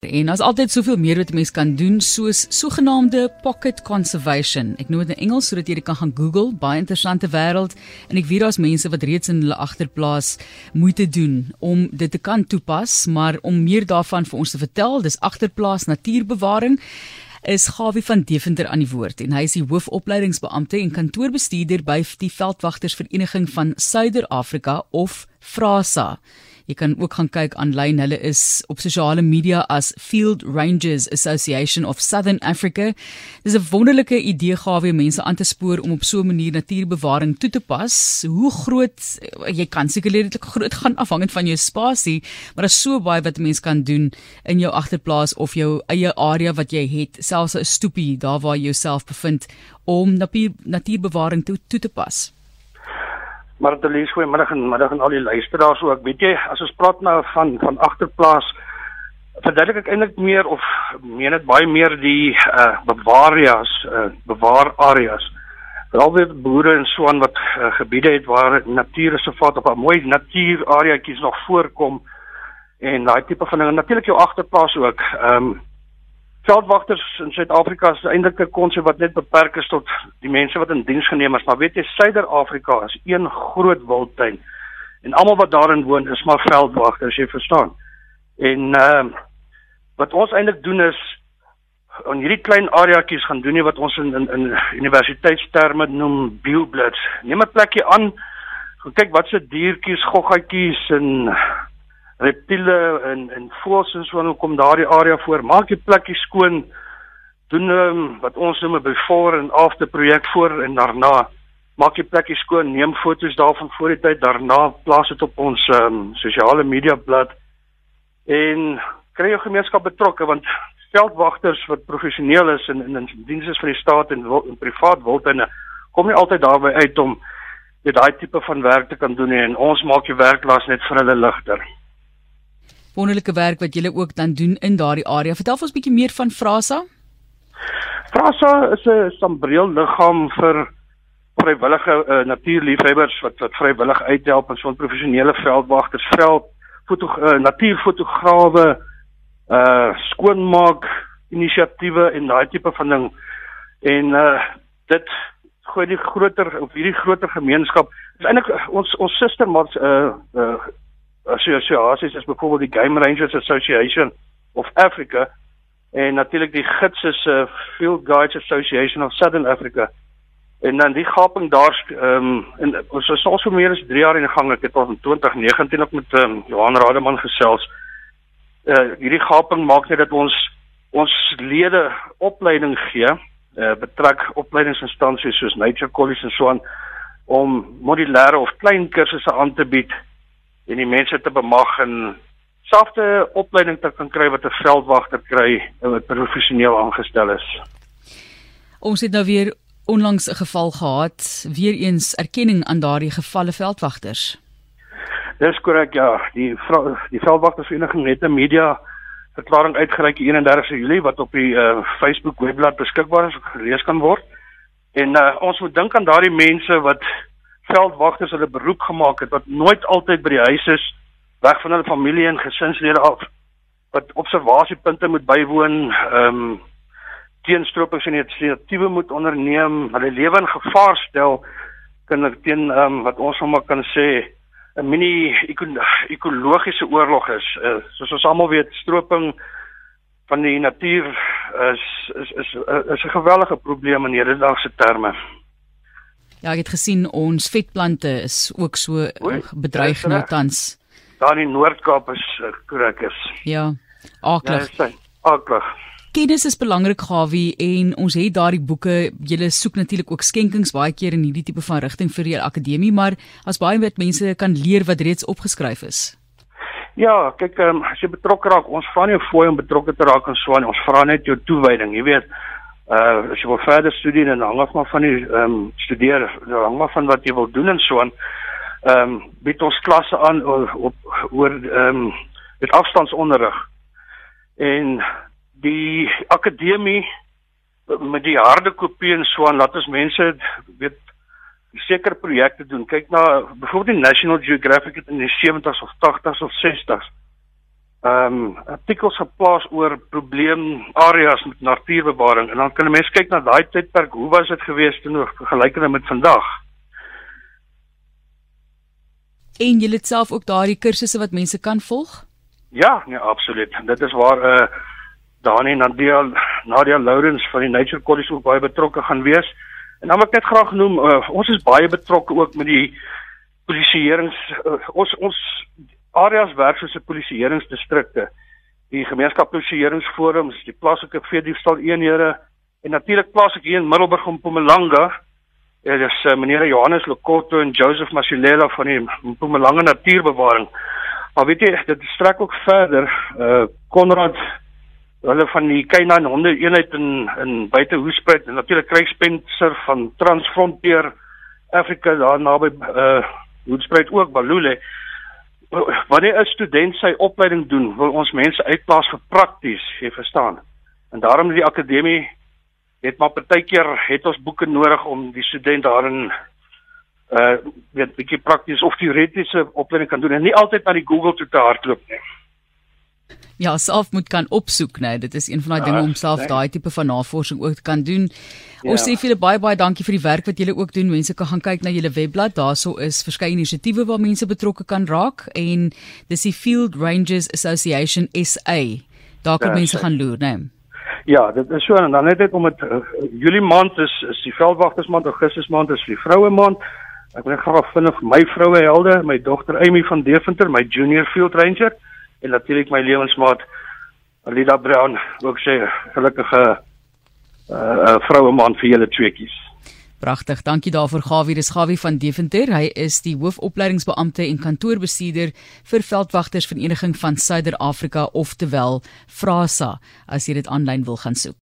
En as altyd soveel meer wat mense kan doen soos sogenaamde pocket conservation. Ek noem dit in Engels sodat jy dit kan gaan Google, baie interessante wêreld en ek weet daar's mense wat reeds in hulle agterplaas moeite doen om dit te kan toepas, maar om meer daarvan vir ons te vertel, dis agterplaas natuurbewaring is Gawie van Deventer aan die woord en hy is die hoofopleidingsbeampte en kantoorbestuurder by die Veldwagtersvereniging van Suider-Afrika of FRASA. Jy kan ook gaan kyk aanlyn. Hulle is op sosiale media as Field Rangers Association of Southern Africa. Dis 'n wonderlike idee gawe om mense aan te spoor om op so 'n manier natuurbewaring toe te pas. Hoe groot jy kan seker redelik groot gaan afhangend van jou spasie, maar daar's so baie wat 'n mens kan doen in jou agterplaas of jou eie area wat jy het, selfs 'n stoepie daar waar jy jouself bevind om natuurbewaring toe, toe te pas. Maar dit lees goeiemiddag en middag aan al die luisteraars ook. Weet jy, as ons praat nou van van agterplaas, verduidelik ek eintlik meer of meen dit baie meer die uh bewaarias, uh bewaar areas. Veral weer boere en so aan wat uh, gebiede het waar natuurreservaat op 'n mooi natuurareaatjies nog voorkom en daai tipe van dinge. Natuurlik jou agterplaas ook. Ehm um, veldwagters in Suid-Afrika is eintlik 'n konsep wat net beperk is tot die mense wat in diens geneem is, maar weet jy Suider-Afrika is een groot wildtuin en almal wat daarin woon is maar veldwagters, jy verstaan. En ehm uh, wat ons eintlik doen is in hierdie klein areaatjies gaan doen nie wat ons in in, in universiteitsterme noem bioblits. Neem 'n plekkie aan, gaan kyk wat se diertjies, goggatjies en reptiele en en voëls en so en kom daardie area voor. Maak die plekkie skoon. Doen um, wat ons noem 'n before en after projek voor en daarna. Maak die plekkie skoon, neem foto's daarvan voor die tyd, daarna plaas dit op ons um, sosiale media blad. En kry jou gemeenskap betrokke want veldwagters wat professioneel is en in dienste van die staat en, wil, en privaat wildtuine kom nie altyd daarby uit om dit daai tipe van werk te kan doen nie. En ons maak die werklas net vir hulle ligter wonderlike werk wat julle ook dan doen in daardie area. Vertel ons 'n bietjie meer van Frasa. Frasa is 'n sambreel liggaam vir vrywillige uh, natuurliefhebbers wat wat vrywillig uithelp en so 'n professionele veldwagters, veld foto uh, natuurfotograwe, uh skoonmaak inisiatiewe en daai tipe van ding. En uh dit gooi die groter of hierdie groter gemeenskap is eintlik ons ons suster maar uh uh assosiasies is byvoorbeeld die Game Rangers Association of Africa en natuurlik die gids is uh, Field Guides Association of Southern Africa. En dan die gaping daar ehm um, en ons is al so meer as 3 jaar in gang. Ek het al in 2019 ook met um, Johan Rademan gesels. Uh hierdie gaping maak net dat ons ons lede opleiding gee, uh betrek opleidingsinstansies soos Nature College en so aan om modulêre of klein kursusse aan te bied en die mense te bemag en selfde opleiding te kan kry wat 'n veldwagter kry en wat professioneel aangestel is. Ons het nou weer onlangs 'n geval gehad, weer eens erkenning aan daardie gevalle veldwagters. Dis korrek ja, die die veldwagtersvereniging het 'n media verklaring uitgereik die 31 Julie wat op die uh, Facebook webblad beskikbaar is, gelees kan word. En uh, ons moet dink aan daardie mense wat veldwagters hulle beroep gemaak het wat nooit altyd by die huis is weg van hulle familie en gesinslede af wat observasiepunte moet bywoon ehm um, teenstropings en inisiatiewe moet onderneem hulle lewe in gevaar stel kan teen ehm um, wat ons sommer kan sê 'n mini ekologiese oorlog is. Uh, soos ons almal weet stroping van die natuur is is is 'n gewellige probleem in hedendaagse terme Ja, ek het gesien ons vetplante is ook so Oei, bedreig nou tans. Daar in Noord-Kaap is eh, is. Ja. Aklig. Ja, aklig. Kennis is belangrik Gawie en ons het daardie boeke. Julle soek natuurlik ook skenkings baie keer in hierdie tipe van rigting vir julle akademie, maar as baie wat mense kan leer wat reeds opgeskryf is. Ja, kyk, um, as jy betrokke raak, ons vra nie 'n fooi om betrokke te raak aan. Ons vra net jou toewyding, jy weet uh as jy wil verder studeer en hang af maar van die ehm um, studeer hang af van wat jy wil doen en so aan ehm um, bied ons klasse aan op oor ehm um, met afstandsonderrig. En die akademie met die harde kopie en so aan laat ons mense weet sekere projekte doen. Kyk na byvoorbeeld die National Geographic in die 70s of 80s of 60s ehm um, artikels geplaas oor probleem areas met natuurbewaring en dan kan 'n mens kyk na daai tydperk, hoe was dit gewees teenoor vergelykende met vandag? En jy het self ook daardie kursusse wat mense kan volg? Ja, nee, absoluut. Dit is waar 'n uh, eh, Dani Nadia Nadia Lourens van die Nature College ook baie betrokke gaan wees. En dan wil ek net graag noem, uh, ons is baie betrokke ook met die polisieerings uh, ons ons areas werk soos 'n polisieeringsdistrikte. Die gemeenskapspolisieeringsforums, die plaaslike veediefstal eenhede en natuurlik plaaslik hier in Middelburg en Mpumalanga. Dit is uh, meneer Johannes Lekotto en Joseph Masilela van die Mpumalanga Natuurbewaring. Maar weet jy, dit strek ook verder. Uh Konrad hulle van die Kainan honde eenheid in in buite Hoespruit en natuurlik Kruispenser van Transfrontier Afrika daar naby uh Hoespruit ook Balule. Wanneer 'n student sy opleiding doen, wil ons mense uitplaas vir prakties, jy verstaan. En daarom die akademie het maar partykeer het ons boeke nodig om die student daarin uh weet bietjie prakties of teoretiese opleiding kan doen en nie altyd na die Google toe te hardloop nie ja, self moet kan opsoek, né? Dit is een van daai dinge om self daai tipe van navorsing ook te kan doen. Ja. Ons sê vir julle baie baie dankie vir die werk wat julle ook doen. Mense kan gaan kyk na julle webblad. Daarso is verskeie inisiatiewe waar mense betrokke kan raak en dis die Field Rangers Association SA. Daar kan ja, mense gaan loer, né? Ja, dit is so en dan net net om dit uh, Julie maand is is die veldwagtersmaand, Augustus maand is die vroue maand. Ek wil graag vind of my vroue helde, my dogter Amy van Deventer, my junior field ranger en natuurlik my lewensmaat Alida Brown ook sê gelukkige uh, uh vroue man vir julle tweeetjies. Pragtig. Dankie daarvoor Gawie. Dis Gawie van Deventer. Hy is die hoofopleidingsbeampte en kantoorbestuurder vir Veldwagters Vereniging van Suider-Afrika, oftewel FRASA, as jy dit aanlyn wil gaan soek.